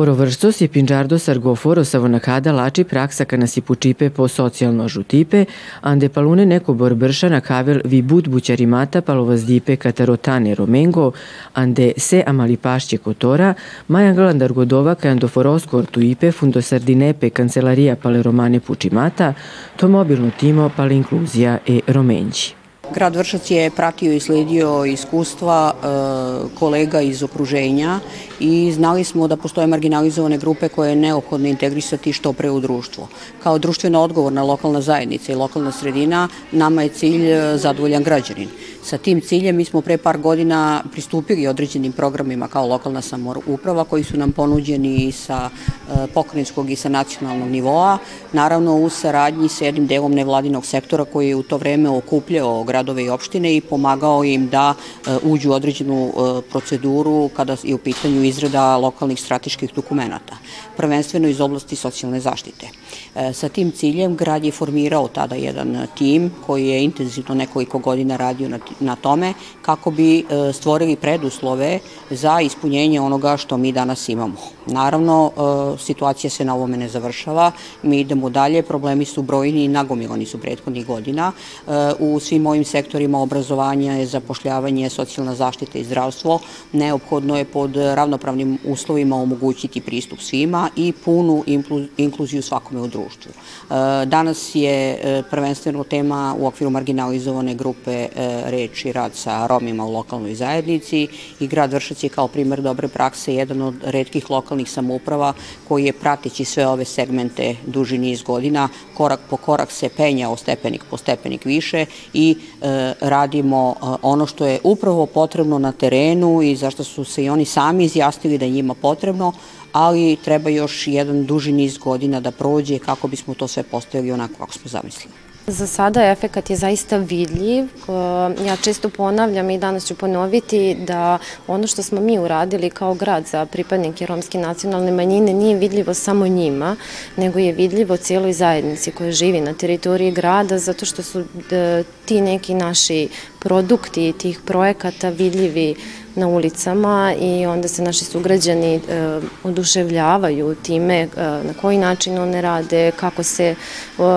Foro vrstos je pinđardo sargoforo savonakada lači praksa kana si pučipe po socijalno žutipe, ande palune neko borbrša na kavel vi bud bućarimata palovazdipe katarotane romengo, ande se amalipašće kotora, maja galandar godova kajando forosko ortuipe fundo sardinepe kancelaria pale romane pučimata, to mobilno timo pale inkluzija e romenđi. Grad Vršac je pratio i sledio iskustva e, kolega iz okruženja i znali smo da postoje marginalizovane grupe koje je neophodno integrisati što pre u društvo. Kao društveno odgovorna lokalna zajednica i lokalna sredina nama je cilj e, zadovoljan građanin. Sa tim ciljem mi smo pre par godina pristupili određenim programima kao lokalna samouprava koji su nam ponuđeni sa e, pokrenjskog i sa nacionalnog nivoa, naravno u saradnji sa jednim delom nevladinog sektora koji je u to vreme okupljao gradove i opštine i pomagao im da e, uđu u određenu e, proceduru kada je u pitanju izrada lokalnih strateških dokumenta, prvenstveno iz oblasti socijalne zaštite. Sa tim ciljem grad je formirao tada jedan tim koji je intenzivno nekoliko godina radio na tome kako bi e, stvorili preduslove za ispunjenje onoga što mi danas imamo. Naravno, e, situacija se na ovome ne završava, mi idemo dalje, problemi su brojni i nagomilani su prethodnih godina. E, u svim ovim sektorima obrazovanja, zapošljavanje, socijalna zaštita i zdravstvo neophodno je pod ravnopravnim uslovima omogućiti pristup svima i punu inkluziju svakome u društvu. Danas je prvenstveno tema u okviru marginalizovane grupe reč i rad sa Romima u lokalnoj zajednici i grad Vršac je kao primer dobre prakse jedan od redkih lokalnih samouprava koji je prateći sve ove segmente duži niz godina, korak po korak se penja o stepenik po stepenik više i e, radimo e, ono što je upravo potrebno na terenu i zašto su se i oni sami izjasnili da njima potrebno, ali treba još jedan duži niz godina da prođe kako bismo to sve postavili onako kako smo zamislili. Za sada efekat je zaista vidljiv. Ja često ponavljam i danas ću ponoviti da ono što smo mi uradili kao grad za pripadnike romske nacionalne manjine nije vidljivo samo njima, nego je vidljivo cijeloj zajednici koja živi na teritoriji grada, zato što su e, ti neki naši produkti tih projekata vidljivi na ulicama i onda se naši sugrađani e, oduševljavaju time e, na koji način one rade, kako se e,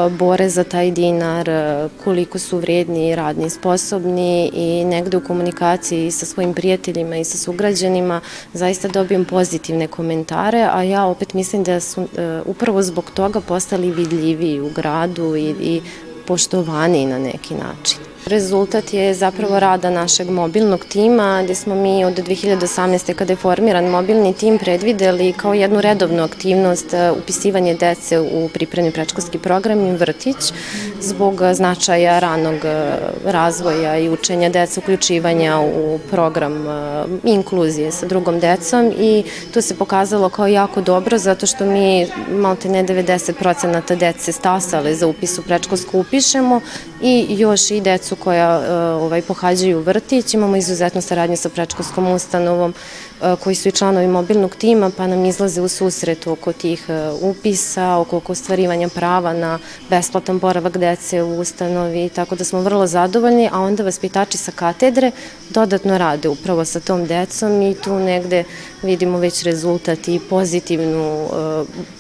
bore za taj dinar, e, koliko su vredni, radni, sposobni i negde u komunikaciji sa svojim prijateljima i sa sugrađanima zaista dobijem pozitivne komentare, a ja opet mislim da su e, upravo zbog toga postali vidljiviji u gradu i, i poštovani na neki način. Rezultat je zapravo rada našeg mobilnog tima, gde smo mi od 2018. kada je formiran mobilni tim predvideli kao jednu redovnu aktivnost e, upisivanje dece u pripremni prečkolski program i vrtić zbog značaja ranog e, razvoja i učenja deca, uključivanja u program e, inkluzije sa drugom decom i to se pokazalo kao jako dobro zato što mi malte ne 90% dece stasale za upis u prečkolsku upišemo i još i decu koja e, ovaj, pohađaju vrtić. Imamo izuzetno saradnje sa prečkolskom ustanovom e, koji su i članovi mobilnog tima, pa nam izlaze u susret oko tih e, upisa, oko ostvarivanja prava na besplatan boravak dece u ustanovi, tako da smo vrlo zadovoljni, a onda vaspitači sa katedre dodatno rade upravo sa tom decom i tu negde vidimo već rezultat i pozitivnu,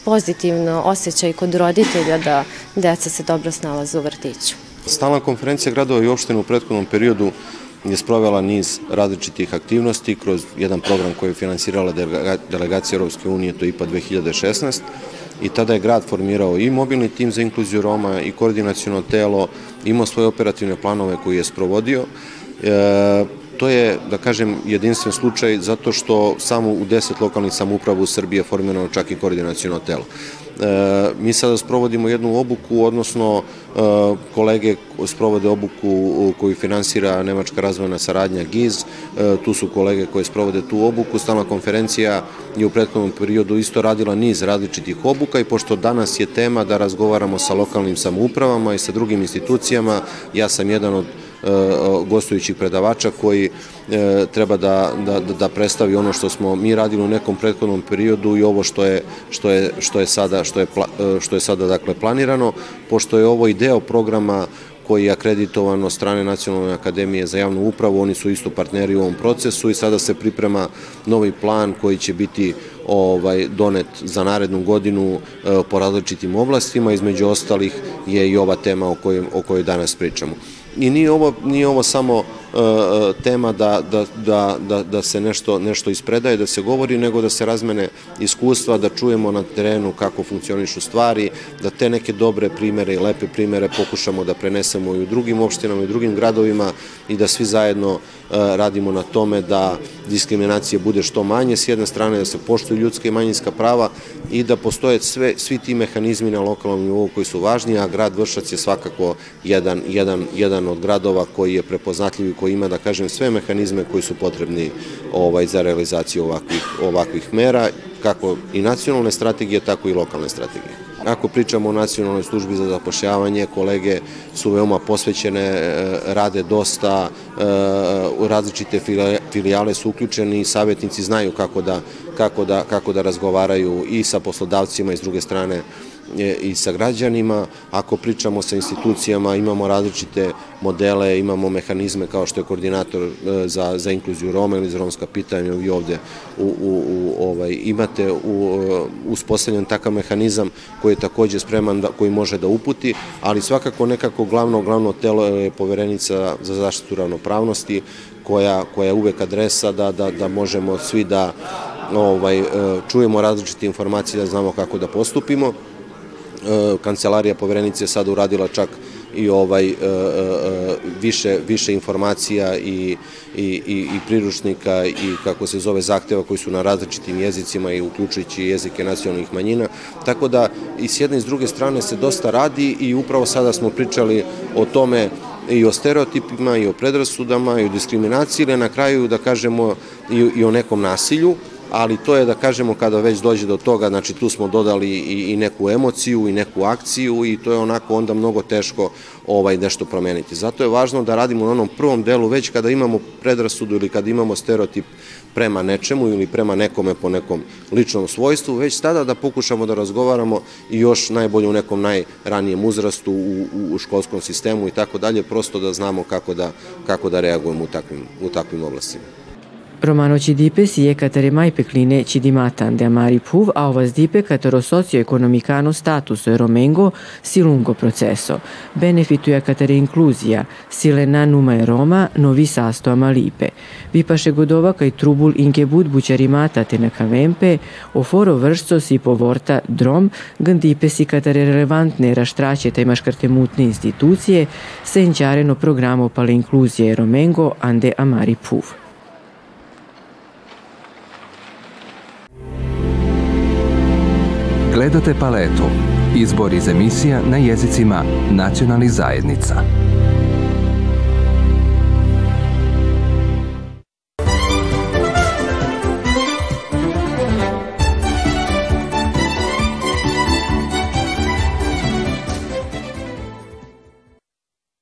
pozitivno osjećaj kod roditelja da deca se dobro snalaze u vrtiću. Stalna konferencija gradova i opština u prethodnom periodu je sprovela niz različitih aktivnosti kroz jedan program koji je finansirala delegacija Europske unije, to je IPA 2016, i tada je grad formirao i mobilni tim za inkluziju Roma i koordinacijono telo, imao svoje operativne planove koje je sprovodio. E, to je, da kažem, jedinstven slučaj zato što samo u deset lokalnih samouprava u Srbiji je formirano čak i koordinacijono telo. E, mi sada sprovodimo jednu obuku, odnosno e, kolege sprovode obuku koju finansira Nemačka razvojna saradnja GIZ, e, tu su kolege koje sprovode tu obuku, stalna konferencija je u prethodnom periodu isto radila niz različitih obuka i pošto danas je tema da razgovaramo sa lokalnim samoupravama i sa drugim institucijama, ja sam jedan od gostujućih predavača koji e, treba da, da, da predstavi ono što smo mi radili u nekom prethodnom periodu i ovo što je, što je, što je sada, što je, e, što je sada dakle, planirano, pošto je ovo i deo programa koji je akreditovan od strane Nacionalne akademije za javnu upravu, oni su isto partneri u ovom procesu i sada se priprema novi plan koji će biti ovaj donet za narednu godinu po različitim oblastima, između ostalih je i ova tema o o kojoj danas pričamo. I nije ovo, nije ovo samo E, tema da, da, da, da, da se nešto, nešto ispredaje, da se govori, nego da se razmene iskustva, da čujemo na terenu kako funkcionišu stvari, da te neke dobre primere i lepe primere pokušamo da prenesemo i u drugim opštinama i u drugim gradovima i da svi zajedno e, radimo na tome da diskriminacije bude što manje, s jedne strane da se poštuju ljudska i manjinska prava i da postoje sve, svi ti mehanizmi na lokalnom nivou koji su važni, a grad Vršac je svakako jedan, jedan, jedan od gradova koji je prepoznatljiv i koji ima, da kažem, sve mehanizme koji su potrebni ovaj, za realizaciju ovakvih, ovakvih mera, kako i nacionalne strategije, tako i lokalne strategije. Ako pričamo o nacionalnoj službi za zapošljavanje, kolege su veoma posvećene, e, rade dosta, e, različite filijale su uključeni savjetnici znaju kako da, kako da, kako da razgovaraju i sa poslodavcima i s druge strane i sa građanima. Ako pričamo sa institucijama, imamo različite modele, imamo mehanizme kao što je koordinator e, za, za inkluziju Roma ili za romska pitanja, vi ovde u, u, u, ovaj, imate u, uspostavljen takav mehanizam koji je takođe spreman, da, koji može da uputi, ali svakako nekako glavno, glavno telo je poverenica za zaštitu ravnopravnosti, koja, koja je uvek adresa da, da, da možemo svi da ovaj, e, čujemo različite informacije, da znamo kako da postupimo. E, kancelarija poverenice je sada uradila čak i ovaj e, e, više više informacija i i i i priručnika i kako se zove zahteva koji su na različitim jezicima i uključujući jezike nacionalnih manjina. Tako da i s jedne i s druge strane se dosta radi i upravo sada smo pričali o tome i o stereotipima i o predrasudama i o diskriminaciji ili na kraju da kažemo i, i o nekom nasilju ali to je da kažemo kada već dođe do toga, znači tu smo dodali i, i neku emociju i neku akciju i to je onako onda mnogo teško ovaj nešto promeniti. Zato je važno da radimo na onom prvom delu već kada imamo predrasudu ili kada imamo stereotip prema nečemu ili prema nekome po nekom ličnom svojstvu, već tada da pokušamo da razgovaramo i još najbolje u nekom najranijem uzrastu u, u školskom sistemu i tako dalje, prosto da znamo kako da, kako da reagujemo u takvim, u takvim oblastima. Romano Cidipe si è catare mai pecline Cidimata ande amari puv a ovas dipe catero socio-economicano status e romengo si lungo processo. Benefitu je catare inclusia, silena e Roma, novi sasto amalipe. Vi paše godova kaj trubul inke bud bućarimata te o foro vršco si povorta drom, gandipe si catare relevantne raštraće taj maškarte mutne institucije, se inčareno programo pale inkluzije e romengo ande amari puv. Gledate paletu. Izbor iz emisija na jezicima nacionalnih zajednica.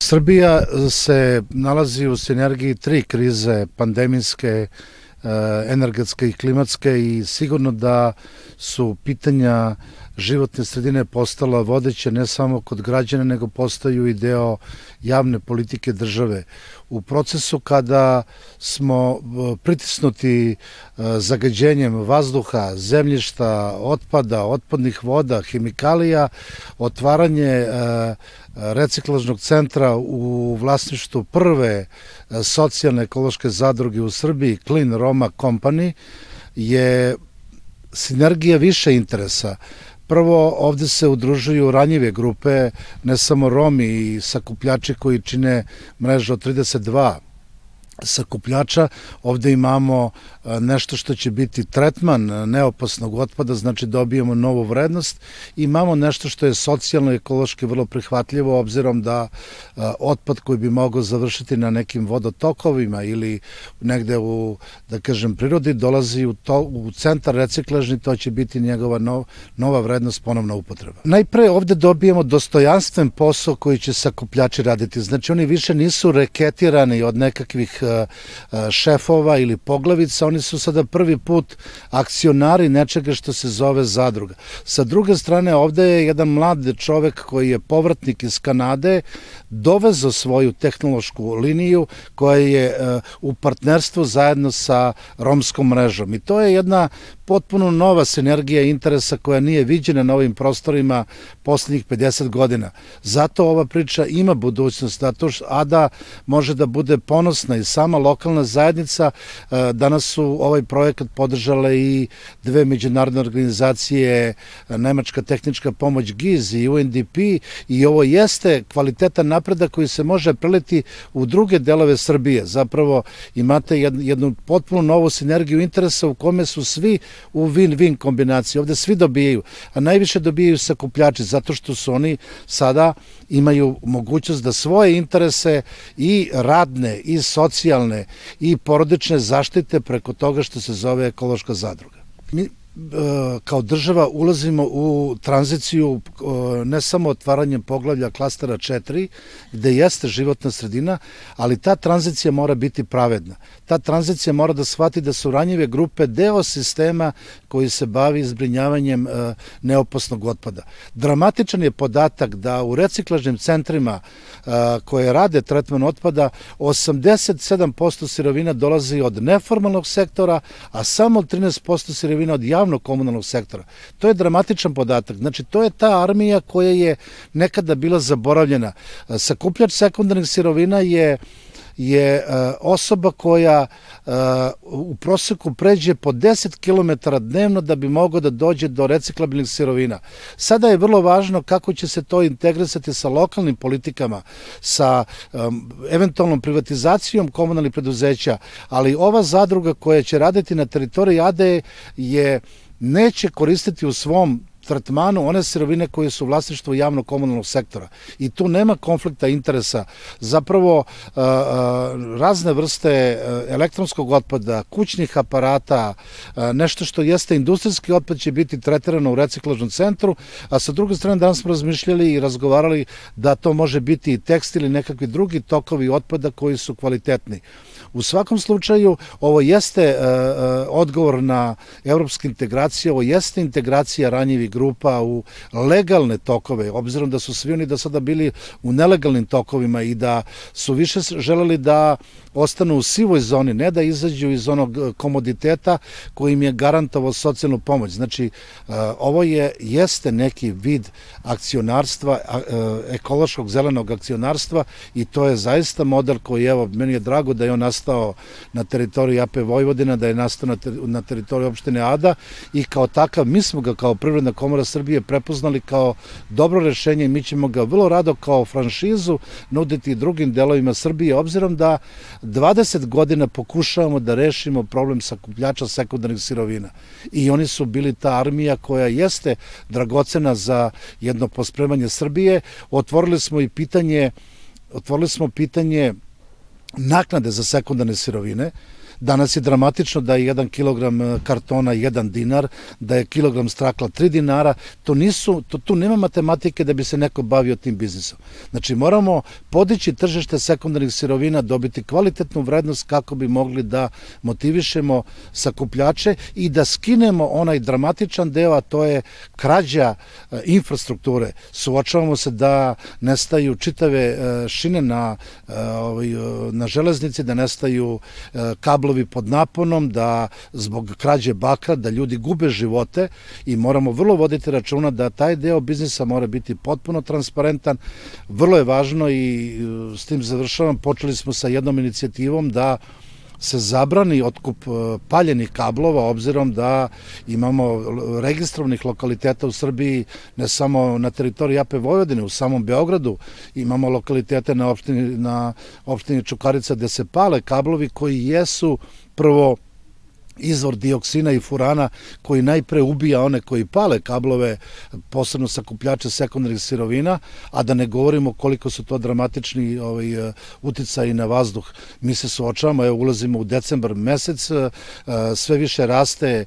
Srbija se nalazi u sinergiji tri krize, pandemijske, Eh, energetske i klimatske i sigurno da su pitanja životne sredine postala vodeća ne samo kod građana, nego postaju i deo javne politike države. U procesu kada smo eh, pritisnuti eh, zagađenjem vazduha, zemljišta, otpada, otpadnih voda, hemikalija, otvaranje reciklažnog centra u vlasništvu prve socijalne ekološke zadruge u Srbiji, Clean Roma Company, je sinergija više interesa. Prvo, ovde se udružuju ranjive grupe, ne samo Romi i sakupljači koji čine mrežu od 32 sakupljača. Ovde imamo e, nešto što će biti tretman neopasnog otpada, znači dobijemo novu vrednost. Imamo nešto što je socijalno i ekološki vrlo prihvatljivo, obzirom da e, otpad koji bi mogao završiti na nekim vodotokovima ili negde u, da kažem, prirodi, dolazi u, to, u centar reciklažni, to će biti njegova nov, nova vrednost, ponovna upotreba. Najpre ovde dobijemo dostojanstven posao koji će sakupljači raditi. Znači oni više nisu reketirani od nekakvih e, E, šefova ili poglavica, oni su sada prvi put akcionari nečega što se zove zadruga. Sa druge strane, ovde je jedan mlad čovek koji je povratnik iz Kanade, dovezao svoju tehnološku liniju koja je e, u partnerstvu zajedno sa romskom mrežom. I to je jedna potpuno nova sinergija interesa koja nije viđena na ovim prostorima poslednjih 50 godina. Zato ova priča ima budućnost, zato što Ada može da bude ponosna i sama lokalna zajednica. E, danas su ovaj projekat podržale i dve međunarodne organizacije, Nemačka tehnička pomoć GIZ i UNDP i ovo jeste kvalitetan napredak koji se može preliti u druge delove Srbije. Zapravo imate jednu potpuno novu sinergiju interesa u kome su svi u win-win kombinaciji. Ovde svi dobijaju, a najviše dobijaju sakupljači zato što su oni sada imaju mogućnost da svoje interese i radne i socijalne i porodične zaštite preko toga što se zove ekološka zadruga. Mi kao država ulazimo u tranziciju e, ne samo otvaranjem poglavlja klastera 4, gde jeste životna sredina, ali ta tranzicija mora biti pravedna. Ta tranzicija mora da shvati da su ranjive grupe deo sistema koji se bavi zbrinjavanjem e, neopasnog otpada. Dramatičan je podatak da u reciklažnim centrima koje rade tretman otpada 87% sirovina dolazi od neformalnog sektora, a samo 13% sirovina od javnog javnog komunalnog sektora. To je dramatičan podatak. Znači, to je ta armija koja je nekada bila zaboravljena. Sakupljač sekundarnih sirovina je je uh, osoba koja uh, u proseku pređe po 10 km dnevno da bi mogao da dođe do reciklabilnih sirovina. Sada je vrlo važno kako će se to integrisati sa lokalnim politikama, sa eventualnom privatizacijom komunalnih preduzeća, ali ova zadruga koja će raditi na teritoriji ADE je neće koristiti u svom tretmanu one sirovine koje su vlasništvo javno komunalnog sektora. I tu nema konflikta interesa. Zapravo razne vrste elektronskog otpada, kućnih aparata, nešto što jeste industrijski otpad će biti tretirano u reciklažnom centru, a sa druge strane danas smo razmišljali i razgovarali da to može biti i tekstil i nekakvi drugi tokovi otpada koji su kvalitetni. U svakom slučaju, ovo jeste uh, odgovor na evropske integracije, ovo jeste integracija ranjivih grupa u legalne tokove, obzirom da su svi oni do sada bili u nelegalnim tokovima i da su više želeli da ostanu u sivoj zoni, ne da izađu iz onog e, komoditeta koji im je garantovao socijalnu pomoć. Znači, ovo je, jeste neki vid akcionarstva, ekološkog zelenog akcionarstva i to je zaista model koji, evo, meni je drago da je on nastao na teritoriji AP Vojvodina, da je nastao na, ter, na teritoriji opštine Ada i kao takav, mi smo ga kao Privredna komora Srbije prepoznali kao dobro rešenje i mi ćemo ga vrlo rado kao franšizu nuditi drugim delovima Srbije, obzirom da 20 godina pokušavamo da rešimo problem sakupljača sekundarnih sirovina i oni su bili ta armija koja jeste dragocena za jedno pospremanje Srbije. Otvorili smo i pitanje otvorili smo pitanje naknade za sekundarne sirovine, Danas je dramatično da je 1 kg e, kartona 1 dinar, da je kilogram strakla 3 dinara. To nisu, to, tu nema matematike da bi se neko bavio tim biznisom. Znači moramo podići tržište sekundarnih sirovina, dobiti kvalitetnu vrednost kako bi mogli da motivišemo sakupljače i da skinemo onaj dramatičan deo, a to je krađa e, infrastrukture. Suočavamo se da nestaju čitave e, šine na, ovaj, na železnici, da nestaju kablovi kablovi pod naponom, da zbog krađe bakra, da ljudi gube živote i moramo vrlo voditi računa da taj deo biznisa mora biti potpuno transparentan. Vrlo je važno i e, s tim završavam, počeli smo sa jednom inicijativom da se zabrani otkup e, paljenih kablova obzirom da imamo registrovanih lokaliteta u Srbiji ne samo na teritoriji AP Vojvodine, u samom Beogradu imamo lokalitete na opštini, na opštini Čukarica gde se pale kablovi koji jesu prvo izvor dioksina i furana koji najpre ubija one koji pale kablove, posebno sakupljače sekundarnih sirovina, a da ne govorimo koliko su to dramatični ovaj, e, uticaji na vazduh. Mi se suočavamo, evo ulazimo u decembar mesec, e, sve više raste, e,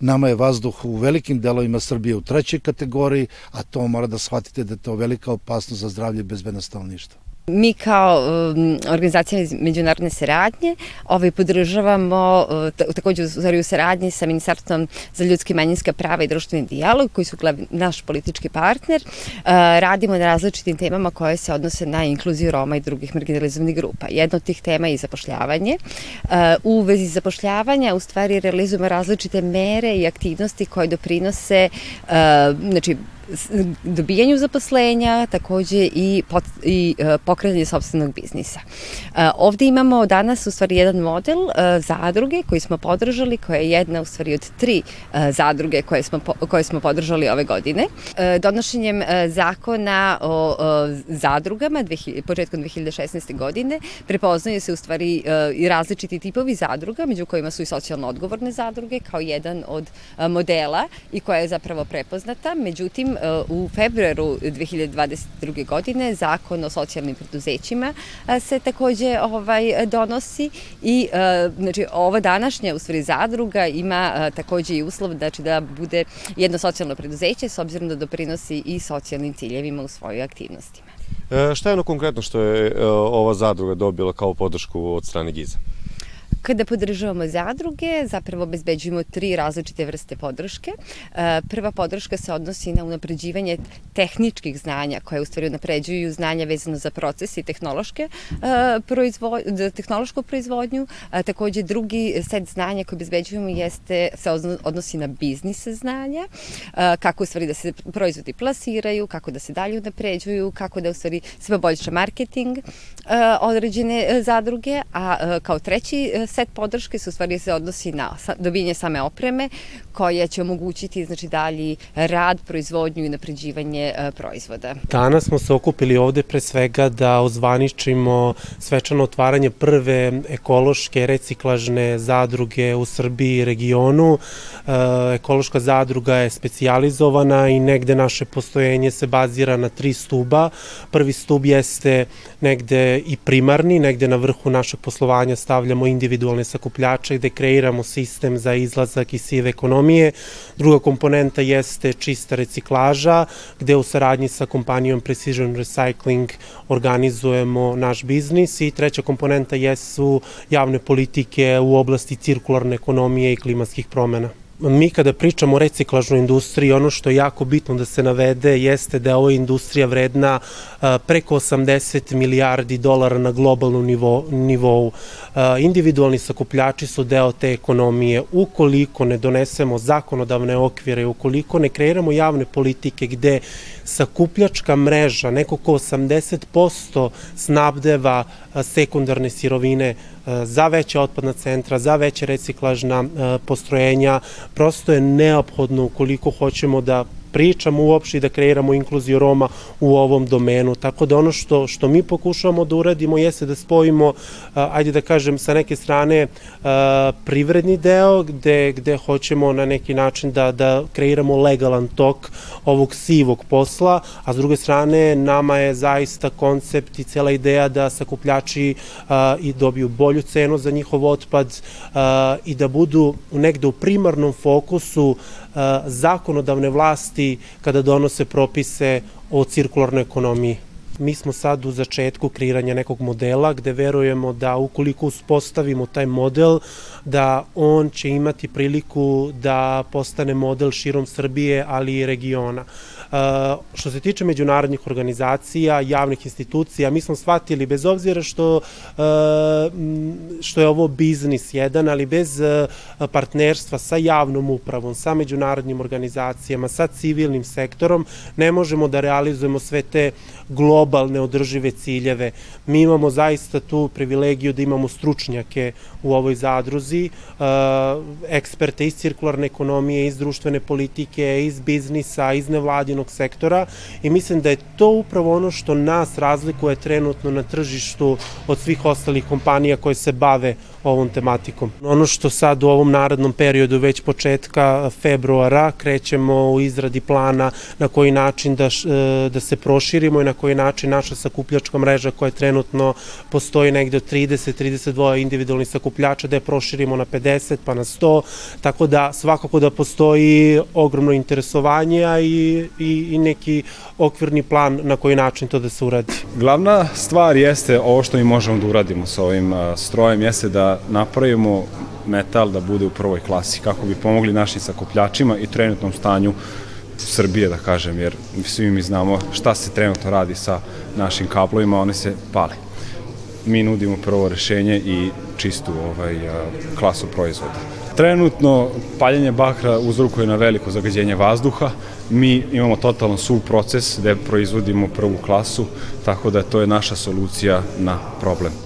nama je vazduh u velikim delovima Srbije u trećoj kategoriji, a to mora da shvatite da je to velika opasnost za zdravlje i stanovništva. Mi kao um, organizacija međunarodne saradnje ovaj, podržavamo uh, takođe u, u saradnji sa Ministarstvom za ljudske manjinska prava i društveni dijalog koji su glavni, naš politički partner. Uh, radimo na različitim temama koje se odnose na inkluziju Roma i drugih marginalizovanih grupa. Jedna od tih tema je zapošljavanje. Uh, u vezi zapošljavanja u stvari realizujemo različite mere i aktivnosti koje doprinose znači, dobijanju zaposlenja, takođe i, pot, i uh, pokretanje sobstvenog biznisa. Uh, ovde imamo danas u stvari jedan model uh, zadruge koji smo podržali, koja je jedna u stvari od tri zadruge koje smo, koje smo podržali ove godine. Donošenjem zakona o zadrugama 2000, početkom 2016. godine prepoznaju se u stvari i različiti tipovi zadruga, među kojima su i socijalno odgovorne zadruge kao jedan od modela i koja je zapravo prepoznata. Međutim, u februaru 2022. godine zakon o socijalnim preduzećima se takođe ovaj, donosi i znači, ova današnja u stvari zadruga ima takođe i uslov znači, da bude jedno socijalno preduzeće s obzirom da doprinosi i socijalnim ciljevima u svojoj aktivnostima. E, šta je ono konkretno što je e, ova zadruga dobila kao podršku od strane GIZA? Kada podržavamo zadruge, zapravo obezbeđujemo tri različite vrste podrške. E, prva podrška se odnosi na unapređivanje tehničkih znanja koje u stvari unapređuju znanja vezano za proces i tehnološke e, proizvo, tehnološku proizvodnju. E, takođe drugi set znanja koje obezbeđujemo jeste, se odnosi na biznis znanja, kako u stvari da se proizvodi plasiraju, kako da se dalje unapređuju, kako da u stvari se poboljša marketing određene zadruge, a kao treći set podrške se u stvari se odnosi na dobijanje same opreme koja će omogućiti znači dalji rad, proizvodnju i napređivanje e, proizvoda. Danas smo se okupili ovde pre svega da ozvaničimo svečano otvaranje prve ekološke reciklažne zadruge u Srbiji i regionu. E, ekološka zadruga je specijalizovana i negde naše postojenje se bazira na tri stuba. Prvi stub jeste negde i primarni, negde na vrhu našeg poslovanja stavljamo individualne sakupljače gde kreiramo sistem za izlazak iz sive ekonomije. Druga komponenta jeste čista reciklaža, gde u saradnji sa kompanijom Precision Recycling organizujemo naš biznis i treća komponenta jesu javne politike u oblasti cirkularne ekonomije i klimatskih promena mi kada pričamo o reciklažnoj industriji, ono što je jako bitno da se navede jeste da je ova industrija vredna preko 80 milijardi dolara na globalnom nivou. Individualni sakupljači su deo te ekonomije. Ukoliko ne donesemo zakonodavne okvire, ukoliko ne kreiramo javne politike gde sakupljačka mreža, neko ko 80% snabdeva sekundarne sirovine za veća otpadna centra, za veća reciklažna postrojenja, prosto je neophodno ukoliko hoćemo da pričamo uopšte i da kreiramo inkluziju Roma u ovom domenu. Tako da ono što, što mi pokušavamo da uradimo jeste da spojimo, ajde da kažem, sa neke strane privredni deo gde, gde hoćemo na neki način da, da kreiramo legalan tok ovog sivog posla, a s druge strane nama je zaista koncept i cela ideja da sakupljači i dobiju bolju cenu za njihov otpad i da budu negde u primarnom fokusu zakonodavne vlasti kada donose propise o cirkularnoj ekonomiji. Mi smo sad u začetku kreiranja nekog modela gde verujemo da ukoliko uspostavimo taj model, da on će imati priliku da postane model širom Srbije, ali i regiona. Što se tiče međunarodnih organizacija, javnih institucija, mi smo shvatili, bez obzira što, što je ovo biznis jedan, ali bez partnerstva sa javnom upravom, sa međunarodnim organizacijama, sa civilnim sektorom, ne možemo da realizujemo sve te globalne održive ciljeve. Mi imamo zaista tu privilegiju da imamo stručnjake u ovoj zadruzi, eksperte iz cirkularne ekonomije, iz društvene politike, iz biznisa, iz nevladinog sektora i mislim da je to upravo ono što nas razlikuje trenutno na tržištu od svih ostalih kompanija koje se bave ovom tematikom. Ono što sad u ovom narodnom periodu već početka februara krećemo u izradi plana na koji način da, da se proširimo i na koji način naša sakupljačka mreža koja trenutno postoji negde od 30-32 individualnih sakupljača da je proširimo na 50 pa na 100, tako da svakako da postoji ogromno interesovanje i, i, i neki okvirni plan na koji način to da se uradi. Glavna stvar jeste ovo što mi možemo da uradimo sa ovim strojem, jeste da napravimo metal da bude u prvoj klasi, kako bi pomogli našim sakupljačima i trenutnom stanju Srbije, da kažem, jer svi mi znamo šta se trenutno radi sa našim kablovima, one se pale. Mi nudimo prvo rešenje i čistu ovaj, klasu proizvoda. Trenutno paljenje bakra uzrokuje na veliko zagađenje vazduha. Mi imamo totalno suv proces gde proizvodimo prvu klasu, tako da to je naša solucija na problem.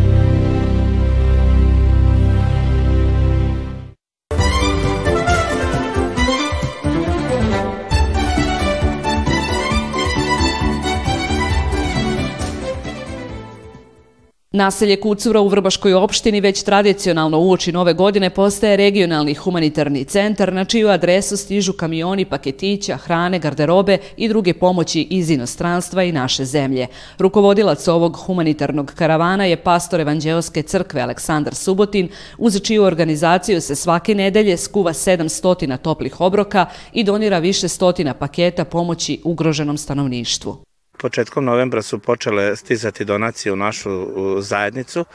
Naselje Kucura u Vrbaškoj opštini već tradicionalno uoči nove godine postaje regionalni humanitarni centar na čiju adresu stižu kamioni paketića, hrane, garderobe i druge pomoći iz inostranstva i naše zemlje. Rukovodilac ovog humanitarnog karavana je pastor Evanđeoske crkve Aleksandar Subotin, uz čiju organizaciju se svake nedelje skuva 700 toplih obroka i donira više stotina paketa pomoći ugroženom stanovništvu. Početkom novembra su počele stizati donacije u našu zajednicu,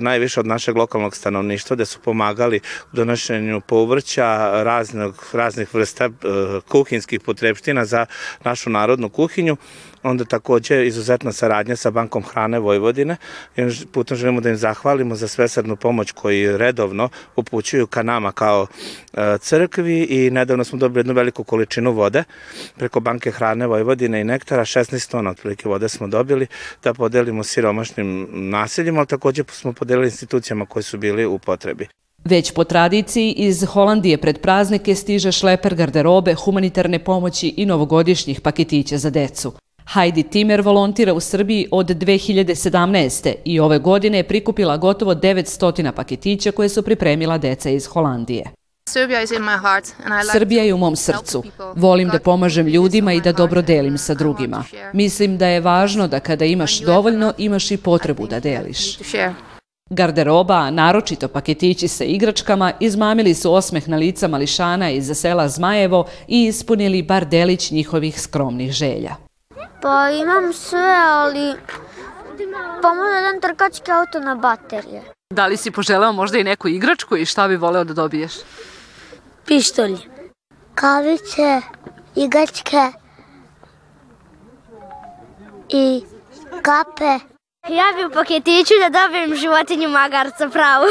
najviše od našeg lokalnog stanovništva, gde su pomagali u donošenju povrća, raznog, raznih vrsta e, kuhinskih potrebština za našu narodnu kuhinju. Onda takođe izuzetna saradnja sa Bankom hrane Vojvodine. I putem želimo da im zahvalimo za svesrednu pomoć koji redovno upućuju ka nama kao e, crkvi. I nedavno smo dobili jednu veliku količinu vode preko Banke hrane Vojvodine i Nektara, 16 tona otprilike vode smo dobili da podelimo siromašnim naseljima, ali takođe smo podelili institucijama koji su bili u potrebi. Već po tradiciji iz Holandije pred praznike stiže šleper garderobe, humanitarne pomoći i novogodišnjih paketića za decu. Heidi Timer volontira u Srbiji od 2017. i ove godine je prikupila gotovo 900 paketića koje su pripremila deca iz Holandije. Srbija je u mom srcu. Volim da pomažem ljudima i da dobro delim sa drugima. Mislim da je važno da kada imaš dovoljno, imaš i potrebu da deliš. Garderoba, naročito paketići sa igračkama, izmamili su osmeh na lica mališana iz sela Zmajevo i ispunili bar delić njihovih skromnih želja. Pa imam sve, ali pomoć jedan trkački auto na baterije. Da li si poželeo možda i neku igračku i šta bi voleo da dobiješ? Pištolj. Kavice, igračke i kape. Ja bi u paketiću da dobijem životinju magarca pravu.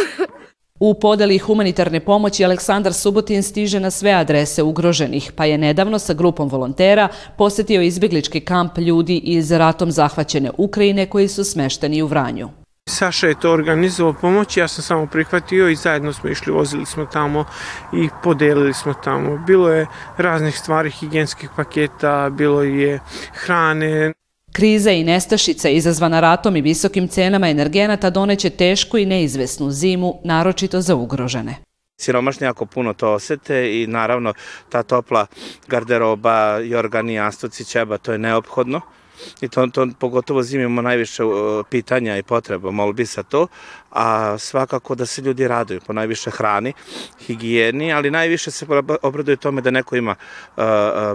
U podeli humanitarne pomoći Aleksandar Subotin stiže na sve adrese ugroženih, pa je nedavno sa grupom volontera posetio izbjeglički kamp ljudi iz ratom zahvaćene Ukrajine koji su smešteni u Vranju. Saša je to organizovao pomoć, ja sam samo prihvatio i zajedno smo išli, vozili smo tamo i podelili smo tamo. Bilo je raznih stvari, higijenskih paketa, bilo je hrane. Kriza i nestašica izazvana ratom i visokim cenama energenata doneće tešku i neizvesnu zimu, naročito za ugrožene. Siromašni jako puno to osete i naravno ta topla garderoba, jorgani, jastuci, ćeba, to je neophodno i to, to pogotovo zimi imamo najviše pitanja i potreba, molbi sa to, a svakako da se ljudi raduju po najviše hrani, higijeni, ali najviše se obraduju tome da neko ima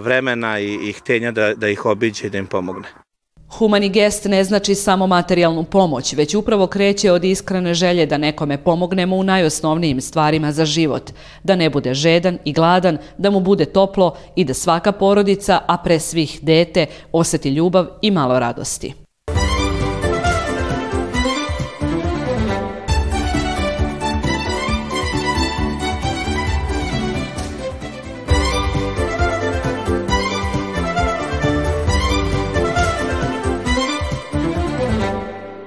vremena i, i htenja da, da ih obiđe i da im pomogne. Humani gest ne znači samo materijalnu pomoć, već upravo kreće od iskrene želje da nekome pomognemo u najosnovnijim stvarima za život, da ne bude žedan i gladan, da mu bude toplo i da svaka porodica, a pre svih dete, oseti ljubav i malo radosti.